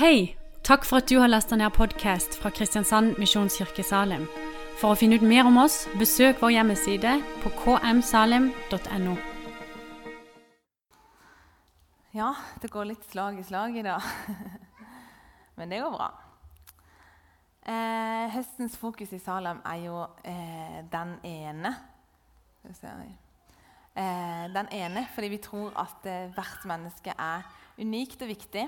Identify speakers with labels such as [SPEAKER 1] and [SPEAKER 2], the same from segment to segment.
[SPEAKER 1] Hei! Takk for at du har lasta ned podkast fra Kristiansand Misjonskirke Salim. For å finne ut mer om oss, besøk vår hjemmeside på kmsalim.no.
[SPEAKER 2] Ja, det går litt slag i slag i dag. Men det går bra. Eh, høstens fokus i Salem er jo eh, den ene. Eh, den ene fordi vi tror at eh, hvert menneske er unikt og viktig.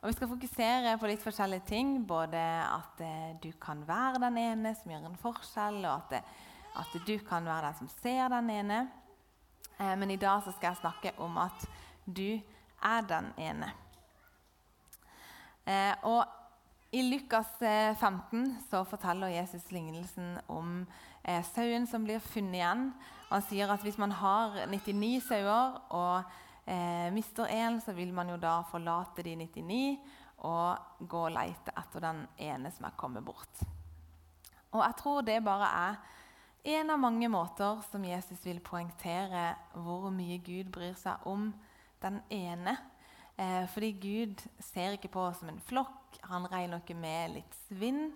[SPEAKER 2] Og Vi skal fokusere på litt forskjellige ting. Både at eh, du kan være den ene som gjør en forskjell, og at, at du kan være den som ser den ene. Eh, men i dag skal jeg snakke om at du er den ene. Eh, og I Lukas 15 så forteller Jesus lignelsen om eh, sauen som blir funnet igjen. Han sier at hvis man har 99 sauer og eh, mister én, så vil man jo da forlate de 99 og gå og lete etter den ene som er kommet bort. Og jeg tror det bare er en av mange måter som Jesus vil poengtere hvor mye Gud bryr seg om den ene. Eh, fordi Gud ser ikke på oss som en flokk. Han regner ikke med litt svinn.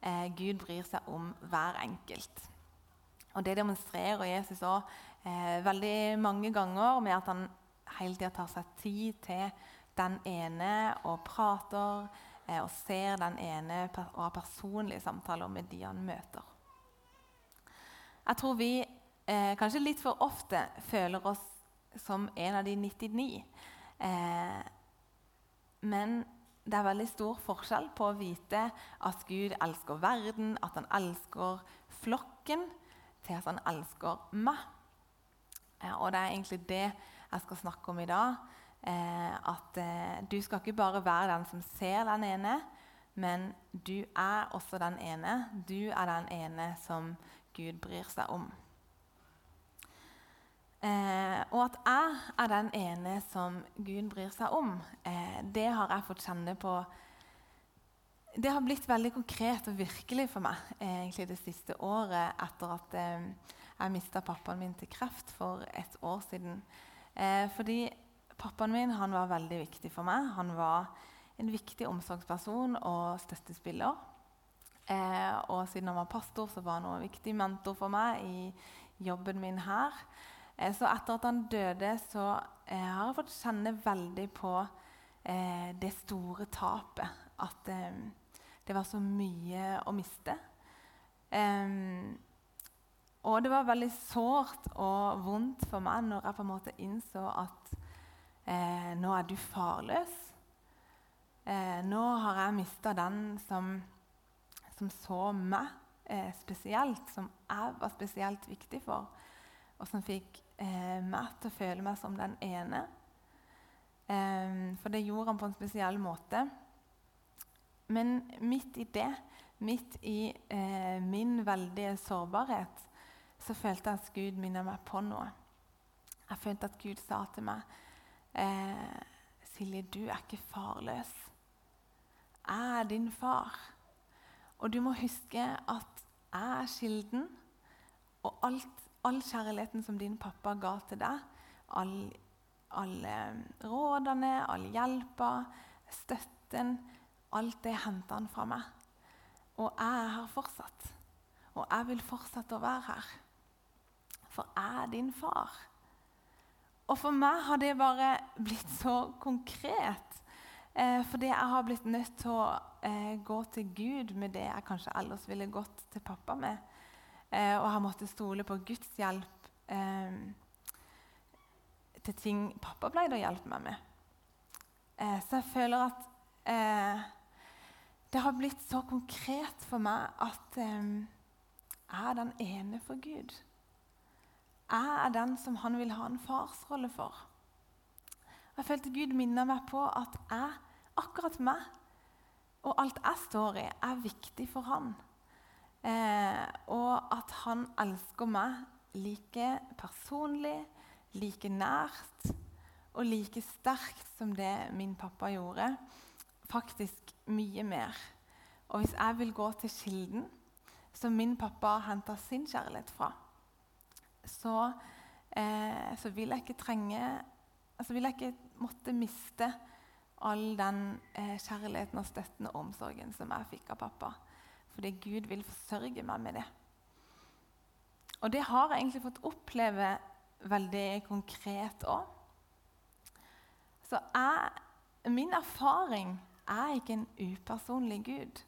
[SPEAKER 2] Eh, Gud bryr seg om hver enkelt. Og Det demonstrerer Jesus også, eh, veldig mange ganger med at han hele tida tar seg tid til den ene og prater eh, og ser den ene og har personlige samtaler med de han møter. Jeg tror vi eh, kanskje litt for ofte føler oss som en av de 99. Eh, men det er veldig stor forskjell på å vite at Gud elsker verden, at han elsker flokken, til at han elsker meg. Eh, og det er egentlig det jeg skal snakke om i dag. Eh, at eh, du skal ikke bare være den som ser den ene, men du er også den ene. Du er den ene som Gud bryr seg om. Eh, og at jeg er den ene som Gud bryr seg om, eh, det har jeg fått kjenne på Det har blitt veldig konkret og virkelig for meg eh, egentlig det siste året etter at jeg mista pappaen min til kreft for et år siden. Eh, fordi pappaen min var veldig viktig for meg. Han var en viktig omsorgsperson og støttespiller. Eh, og siden han var pastor, så var han også en viktig mentor for meg i jobben min her. Eh, så etter at han døde, så eh, har jeg fått kjenne veldig på eh, det store tapet. At det var så mye å miste. Og det var veldig sårt og vondt for meg når jeg på en måte innså at eh, nå er du farløs. Eh, nå har jeg mista den som, som, så meg eh, spesielt, som jeg var spesielt viktig for, og som fikk eh, meg til å føle meg som den ene. Eh, for det gjorde han på en spesiell måte. Men midt i det, midt i eh, min veldige sårbarhet, så følte jeg at Gud minnet meg på noe. Jeg følte at Gud sa til meg eh, Silje, du er ikke farløs. Jeg er din far. Og du må huske at jeg er kilden, og alt all kjærligheten som din pappa ga til deg, alle all eh, rådene, all hjelpa, støtten Alt det henta han fra meg. Og jeg er her fortsatt. Og jeg vil fortsette å være her. For jeg er din far. Og for meg har det bare blitt så konkret. Eh, fordi jeg har blitt nødt til å eh, gå til Gud med det jeg kanskje ellers ville gått til pappa med. Eh, og har måttet stole på Guds hjelp eh, til ting pappa pleide å hjelpe meg med. Eh, så jeg føler at eh, det har blitt så konkret for meg at jeg er den ene for Gud. Jeg er den som han vil ha en farsrolle for. Jeg følte Gud minna meg på at jeg, akkurat meg og alt jeg står i, er viktig for han. Eh, og at han elsker meg like personlig, like nært og like sterkt som det min pappa gjorde. Faktisk mye mer. Og hvis jeg vil gå til kilden, som min pappa henta sin kjærlighet fra, så, eh, så vil jeg ikke trenge altså vil jeg ikke måtte miste all den eh, kjærligheten og støtten og omsorgen som jeg fikk av pappa. Fordi Gud vil forsørge meg med det. Og det har jeg egentlig fått oppleve veldig konkret òg. Så jeg, min erfaring er ikke en upersonlig Gud.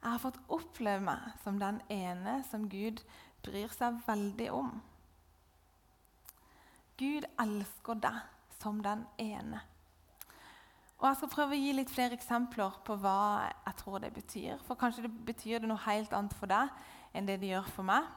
[SPEAKER 2] Jeg har fått oppleve meg som den ene som Gud bryr seg veldig om. Gud elsker deg som den ene. Og Jeg skal prøve å gi litt flere eksempler på hva jeg tror det betyr. For kanskje det betyr det noe helt annet for deg enn det det gjør for meg.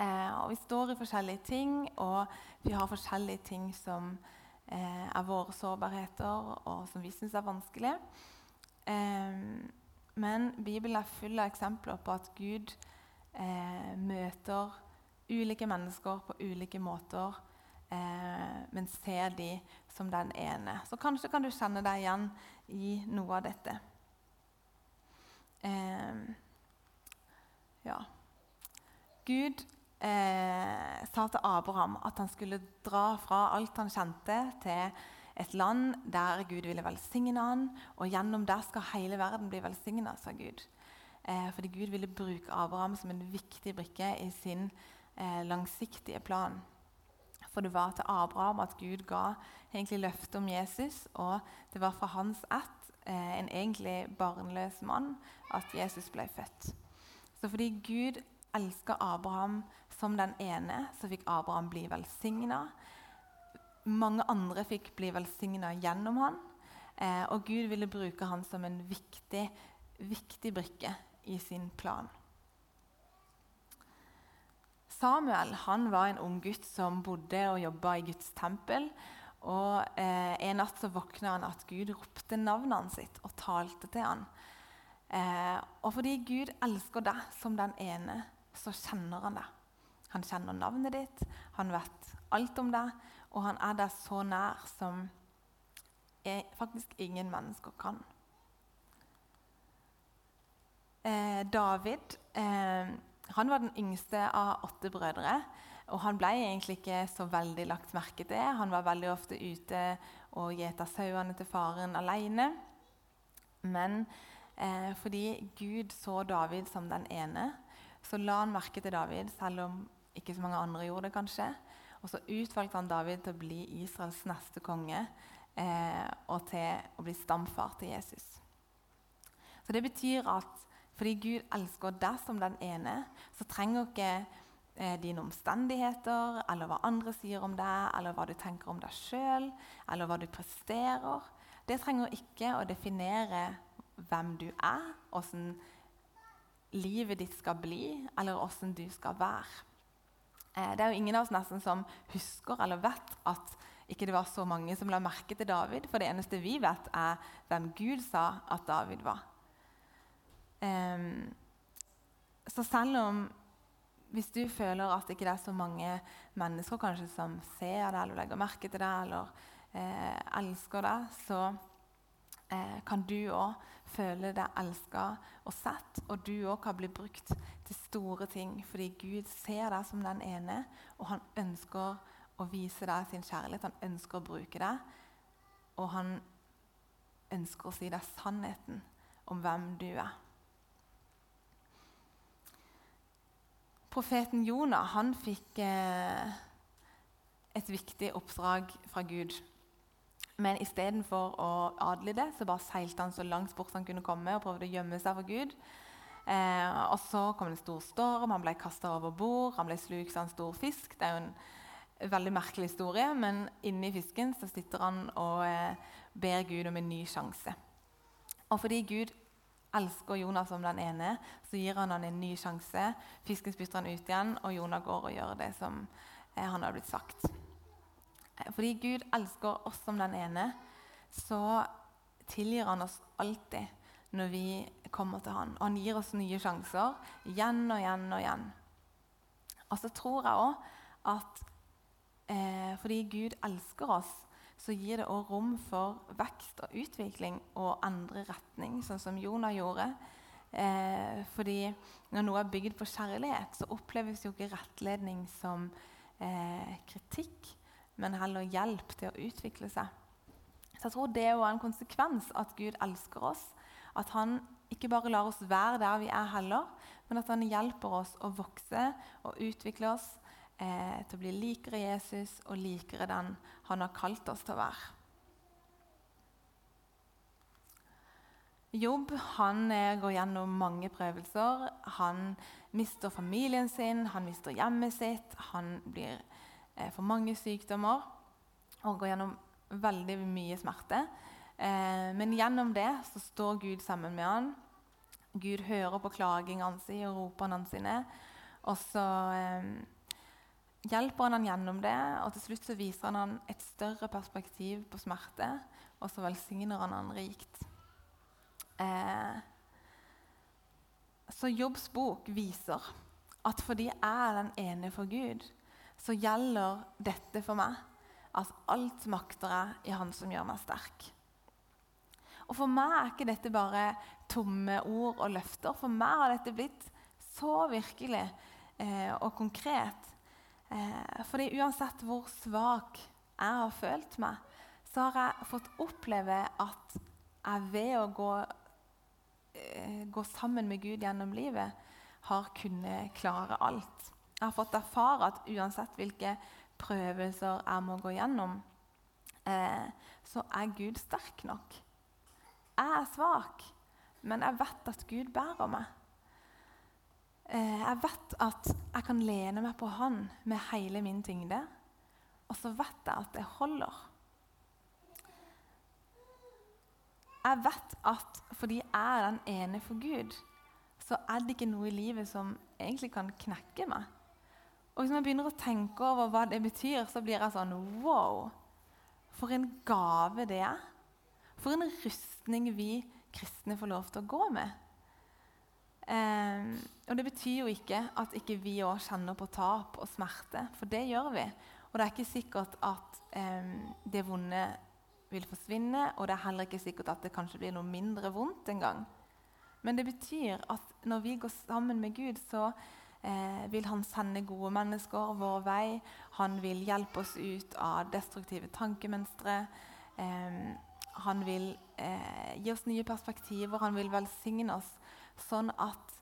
[SPEAKER 2] Eh, og Vi står i forskjellige ting, og vi har forskjellige ting som eh, er våre sårbarheter, og som vi syns er vanskelig. Eh, men Bibelen er full av eksempler på at Gud møter ulike mennesker på ulike måter eh, men ser de som den ene. Så kanskje kan du kjenne deg igjen i noe av dette. Eh, ja. Gud eh, sa til Abraham at han skulle dra fra alt han kjente, til et land der Gud ville velsigne han, og gjennom det skal hele verden bli velsigna, sa Gud. Eh, fordi Gud ville bruke Abraham som en viktig brikke i sin eh, langsiktige plan. For det var til Abraham at Gud ga egentlig løftet om Jesus, og det var fra hans ett, eh, en egentlig barnløs mann, at Jesus ble født. Så fordi Gud elska Abraham som den ene, så fikk Abraham bli velsigna. Mange andre fikk bli velsigna gjennom han, og Gud ville bruke han som en viktig, viktig brikke i sin plan. Samuel han var en ung gutt som bodde og jobba i Guds tempel. Og eh, En natt så våkna han at Gud ropte navnet hans sitt og talte til han. Eh, og fordi Gud elsker deg som den ene, så kjenner han deg. Han kjenner navnet ditt, han vet alt om deg, og han er deg så nær som er, faktisk ingen mennesker kan. Eh, David eh, han var den yngste av åtte brødre. Og han ble egentlig ikke så veldig lagt merke til. Han var veldig ofte ute og gjeta sauene til faren alene. Men eh, fordi Gud så David som den ene, så la han merke til David, selv om ikke så mange andre gjorde det. kanskje. Og så utvalgte han David til å bli Israels neste konge eh, og til å bli stamfar til Jesus. Så Det betyr at fordi Gud elsker deg som den ene, så trenger ikke eh, dine omstendigheter eller hva andre sier om deg, eller hva du tenker om deg sjøl, eller hva du presterer Det trenger ikke å definere hvem du er, åssen livet ditt skal bli, eller åssen du skal være. Eh, det er jo ingen av oss nesten som husker eller vet at ikke det var så mange som la merke til David, for det eneste vi vet, er hvem Gud sa at David var. Um, så selv om hvis du føler at ikke det er så mange mennesker kanskje som ser deg eller legger merke til deg eller eh, elsker deg, så eh, kan du òg føle deg elska og sett. Og du òg kan bli brukt til store ting fordi Gud ser deg som den ene, og han ønsker å vise deg sin kjærlighet. Han ønsker å bruke deg, og han ønsker å si deg sannheten om hvem du er. Profeten Jonah han fikk eh, et viktig oppdrag fra Gud. Men istedenfor å adle det, så bare seilte han så langt bort han kunne komme og prøvde å gjemme seg for Gud. Eh, og Så kom det en stor storm, han ble kasta over bord, han ble slukt av en stor fisk. Det er jo en veldig merkelig historie, men inni fisken så sitter han og eh, ber Gud om en ny sjanse. Og fordi Gud elsker Jonas som den ene, så gir han han en ny sjanse. Fisken spytter han ut igjen, og Jonas går og gjør det som eh, han har blitt sagt. Eh, fordi Gud elsker oss som den ene, så tilgir han oss alltid når vi kommer til han. Og han gir oss nye sjanser igjen og igjen og igjen. Og så tror jeg òg at eh, fordi Gud elsker oss, så gir det òg rom for vekst og utvikling og andre retning, sånn som Jonah gjorde. Eh, fordi når noe er bygd på kjærlighet, så oppleves jo ikke rettledning som eh, kritikk, men heller hjelp til å utvikle seg. Så jeg tror det er en konsekvens at Gud elsker oss. At han ikke bare lar oss være der vi er heller, men at han hjelper oss å vokse og utvikle oss eh, til å bli likere Jesus og likere den han har kalt oss til å være. Jobb han eh, går gjennom mange prøvelser. Han mister familien sin, han mister hjemmet sitt, han blir, eh, for mange sykdommer og går gjennom veldig mye smerte. Eh, men gjennom det så står Gud sammen med han. Gud hører på klagingene sine og ropene sine. Og så eh, hjelper han han gjennom det, og til slutt så viser han han et større perspektiv på smerte. Og så velsigner han han rikt. Eh, så Jobbs bok viser at fordi jeg er den ene for Gud, så gjelder dette for meg at alt makter jeg i Han som gjør meg sterk. Og For meg er ikke dette bare tomme ord og løfter. For meg har dette blitt så virkelig eh, og konkret. Eh, fordi uansett hvor svak jeg har følt meg, så har jeg fått oppleve at jeg ved å gå, eh, gå sammen med Gud gjennom livet har kunnet klare alt. Jeg har fått erfare at uansett hvilke prøvelser jeg må gå gjennom, eh, så er Gud sterk nok. Jeg er svak, men jeg vet at Gud bærer meg. Eh, jeg vet at jeg kan lene meg på Han med hele min tyngde. Og så vet jeg at det holder. Jeg vet at fordi jeg er den ene for Gud, så er det ikke noe i livet som egentlig kan knekke meg. Og Hvis jeg begynner å tenke over hva det betyr, så blir jeg sånn Wow! For en gave det er. For en rustning vi kristne får lov til å gå med. Eh, og Det betyr jo ikke at ikke vi òg kjenner på tap og smerte, for det gjør vi. Og det er ikke sikkert at eh, det vonde vil forsvinne, og det er heller ikke sikkert at det kanskje blir noe mindre vondt en gang. Men det betyr at når vi går sammen med Gud, så eh, vil han sende gode mennesker vår vei. Han vil hjelpe oss ut av destruktive tankemønstre. Eh, han vil eh, gi oss nye perspektiver, han vil velsigne oss. Sånn at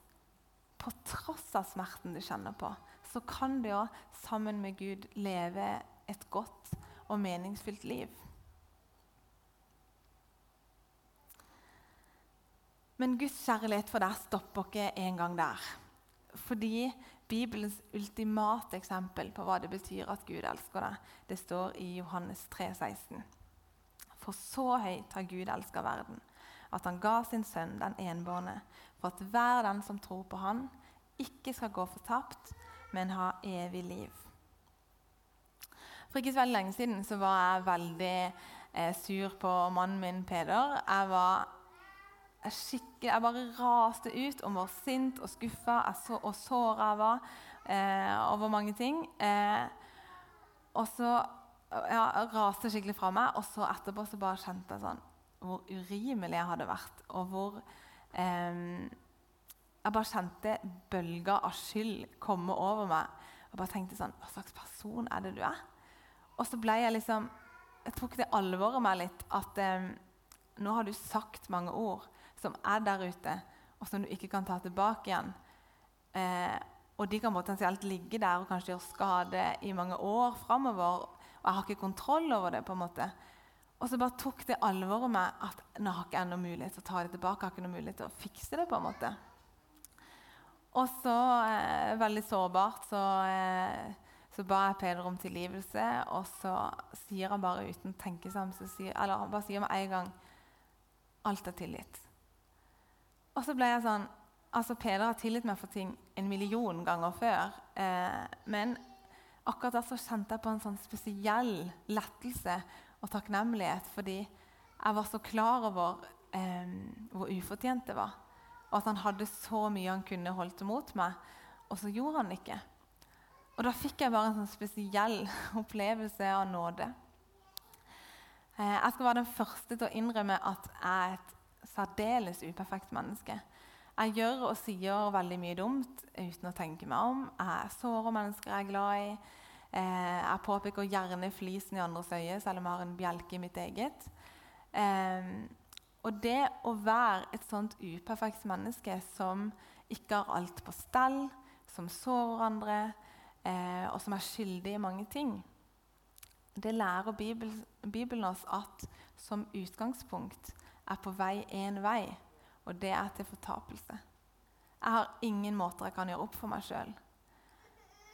[SPEAKER 2] på tross av smerten du kjenner på, så kan du òg sammen med Gud leve et godt og meningsfylt liv. Men Guds kjærlighet for deg stopper ikke en gang der. Fordi Bibelens ultimate eksempel på hva det betyr at Gud elsker deg, det står i Johannes 3, 16. For så høyt har Gud elska verden, at han ga sin sønn den enbårne, for at hver den som tror på han, ikke skal gå fortapt, men ha evig liv. For ikke så veldig lenge siden så var jeg veldig eh, sur på mannen min Peder. Jeg var jeg, jeg bare raste ut og var sint og skuffa og såra jeg var eh, over mange ting. Eh, og så ja, raste skikkelig fra meg, og så etterpå så bare kjente jeg sånn hvor urimelig jeg hadde vært, og hvor Jeg bare kjente bølger av skyld komme over meg. Og bare tenkte sånn Hva slags person er det du er? Og så ble jeg liksom Jeg tok det alvoret meg litt at nå har du sagt mange ord som er der ute, og som du ikke kan ta tilbake igjen. Eh, og de kan potensielt ligge der og kanskje gjøre skade i mange år framover. Og jeg har ikke kontroll over det. på en måte. Og så bare tok det alvoret med at nå har ikke jeg noen mulighet til å ta det tilbake. Har ikke noen mulighet til å fikse det. på en måte. Og så, eh, veldig sårbart, så, eh, så ba jeg Peder om tilgivelse. Og så sier han bare uten tenke seg eller han bare sier med en gang alt er tilgitt. Og så ble jeg sånn Altså, Peder har tilgitt meg for ting en million ganger før. Eh, men akkurat da så kjente jeg på en sånn spesiell lettelse og takknemlighet fordi jeg var så klar over eh, hvor ufortjent det var. Og at han hadde så mye han kunne holdt imot meg, og så gjorde han ikke. Og da fikk jeg bare en sånn spesiell opplevelse av nåde. Eh, jeg skal være den første til å innrømme at jeg er et særdeles uperfekt menneske. Jeg gjør og sier veldig mye dumt uten å tenke meg om. Jeg sårer mennesker jeg er glad i. Eh, jeg påpeker gjerne flisen i andres øye, selv om jeg har en bjelke i mitt eget. Eh, og det å være et sånt uperfekt menneske som ikke har alt på stell, som sårer andre, eh, og som er skyldig i mange ting, det lærer Bibelen, Bibelen oss at som utgangspunkt er på vei én vei, og det er til fortapelse. Jeg har ingen måter jeg kan gjøre opp for meg sjøl.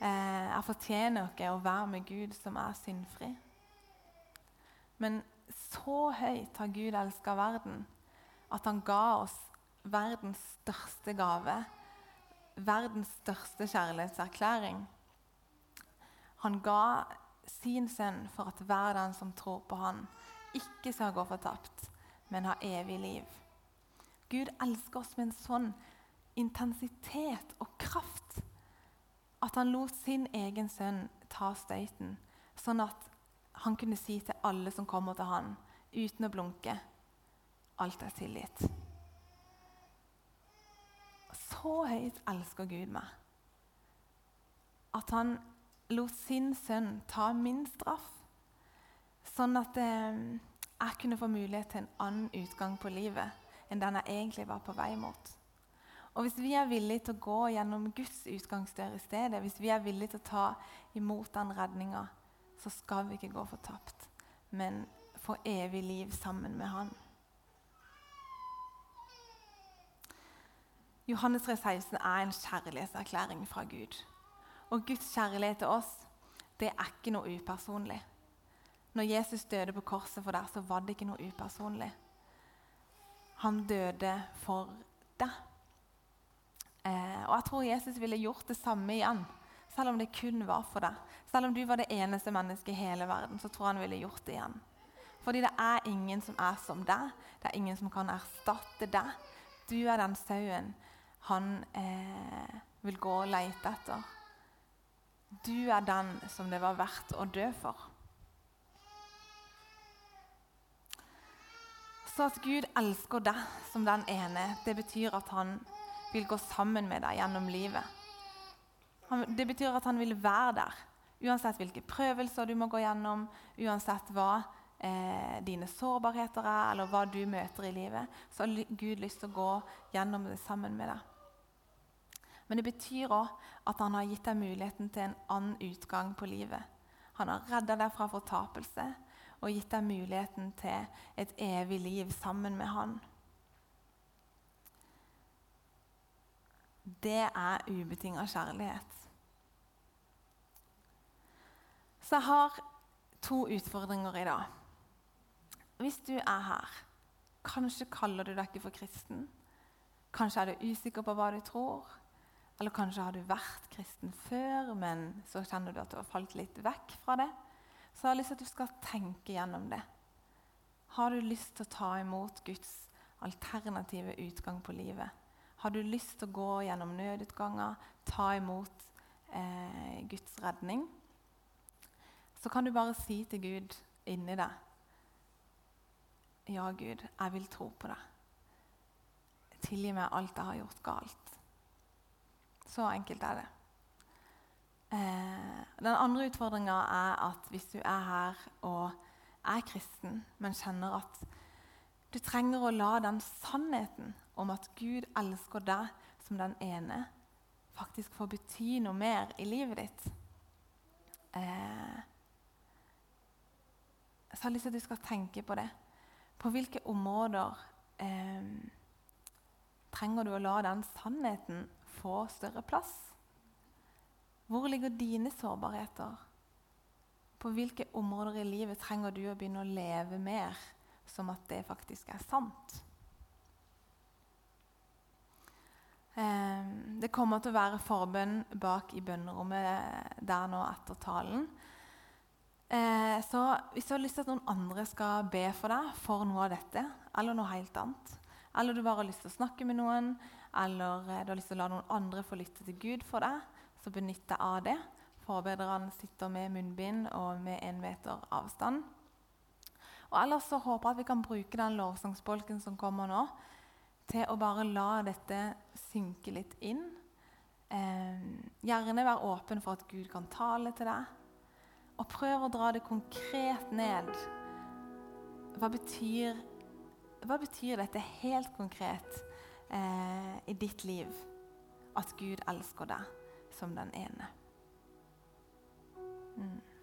[SPEAKER 2] Eh, jeg fortjener ikke å være med Gud som er syndfri. Men så høyt har Gud elska verden at han ga oss verdens største gave. Verdens største kjærlighetserklæring. Han ga sin sønn for at hver den som tror på han, ikke skal gå fortapt, men ha evig liv. Gud elsker oss med en sånn intensitet og kraft at han lot sin egen sønn ta støyten, sånn at han kunne si til alle som kommer til han, uten å blunke alt er tilgitt. Så høyt elsker Gud meg at han lot sin sønn ta min straff, sånn at eh, jeg kunne få mulighet til en annen utgang på livet enn den jeg egentlig var på vei mot. Og Hvis vi er villige til å gå gjennom Guds utgangsdør i stedet, hvis vi er villige til å ta imot den redninga, så skal vi ikke gå fortapt, men få evig liv sammen med Han. Johannes 3,16 er en kjærlighetserklæring fra Gud. Og Guds kjærlighet til oss det er ikke noe upersonlig. Når Jesus døde på korset for deg, så var det ikke noe upersonlig. Han døde for deg. Eh, og jeg tror Jesus ville gjort det samme igjen, selv om det kun var for deg. Selv om du var det eneste mennesket i hele verden, så tror jeg han ville gjort det igjen. Fordi det er ingen som er som deg. Det er ingen som kan erstatte deg. Du er den sauen han eh, vil gå og lete etter. Du er den som det var verdt å dø for. Så at Gud elsker deg som den ene, det betyr at han vil gå sammen med deg gjennom livet. Det betyr at han vil være der, uansett hvilke prøvelser du må gå gjennom, uansett hva eh, dine sårbarheter er, eller hva du møter i livet. Så har Gud lyst til å gå gjennom det sammen med deg. Men det betyr òg at han har gitt deg muligheten til en annen utgang på livet. Han har redda deg fra fortapelse og gitt deg muligheten til et evig liv sammen med han. Det er ubetinga kjærlighet. Så jeg har to utfordringer i dag. Hvis du er her, kanskje kaller du deg ikke for kristen. Kanskje er du usikker på hva du tror. Eller kanskje har du vært kristen før, men så kjenner du at du har falt litt vekk fra det. Så jeg har lyst til at du skal tenke gjennom det. Har du lyst til å ta imot Guds alternative utgang på livet? Har du lyst til å gå gjennom nødutganger, ta imot eh, Guds redning, så kan du bare si til Gud inni deg Ja, Gud, jeg vil tro på deg. Tilgi meg alt jeg har gjort galt. Så enkelt er det. Eh, den andre utfordringa er at hvis du er her og er kristen, men kjenner at du trenger å la den sannheten om at Gud elsker deg som den ene, faktisk får bety noe mer i livet ditt. Eh, så jeg har lyst til at du skal tenke på det. På hvilke områder eh, trenger du å la den sannheten få større plass? Hvor ligger dine sårbarheter? På hvilke områder i livet trenger du å begynne å leve mer som at det faktisk er sant? Det kommer til å være forbønn bak i bønnerommet der nå etter talen. Eh, så hvis du har lyst til at noen andre skal be for deg for noe av dette, eller noe helt annet, eller du bare har lyst til å snakke med noen, eller eh, du har lyst til å la noen andre få lytte til Gud for deg, så benytt deg av det. Forbedrerne sitter med munnbind og med én meter avstand. Og Ellers så håper jeg at vi kan bruke den lovsangsbolken som kommer nå, til å bare la dette synke litt inn. Eh, gjerne være åpen for at Gud kan tale til deg. Og prøv å dra det konkret ned. Hva betyr, hva betyr dette helt konkret eh, i ditt liv? At Gud elsker deg som den ene. Mm.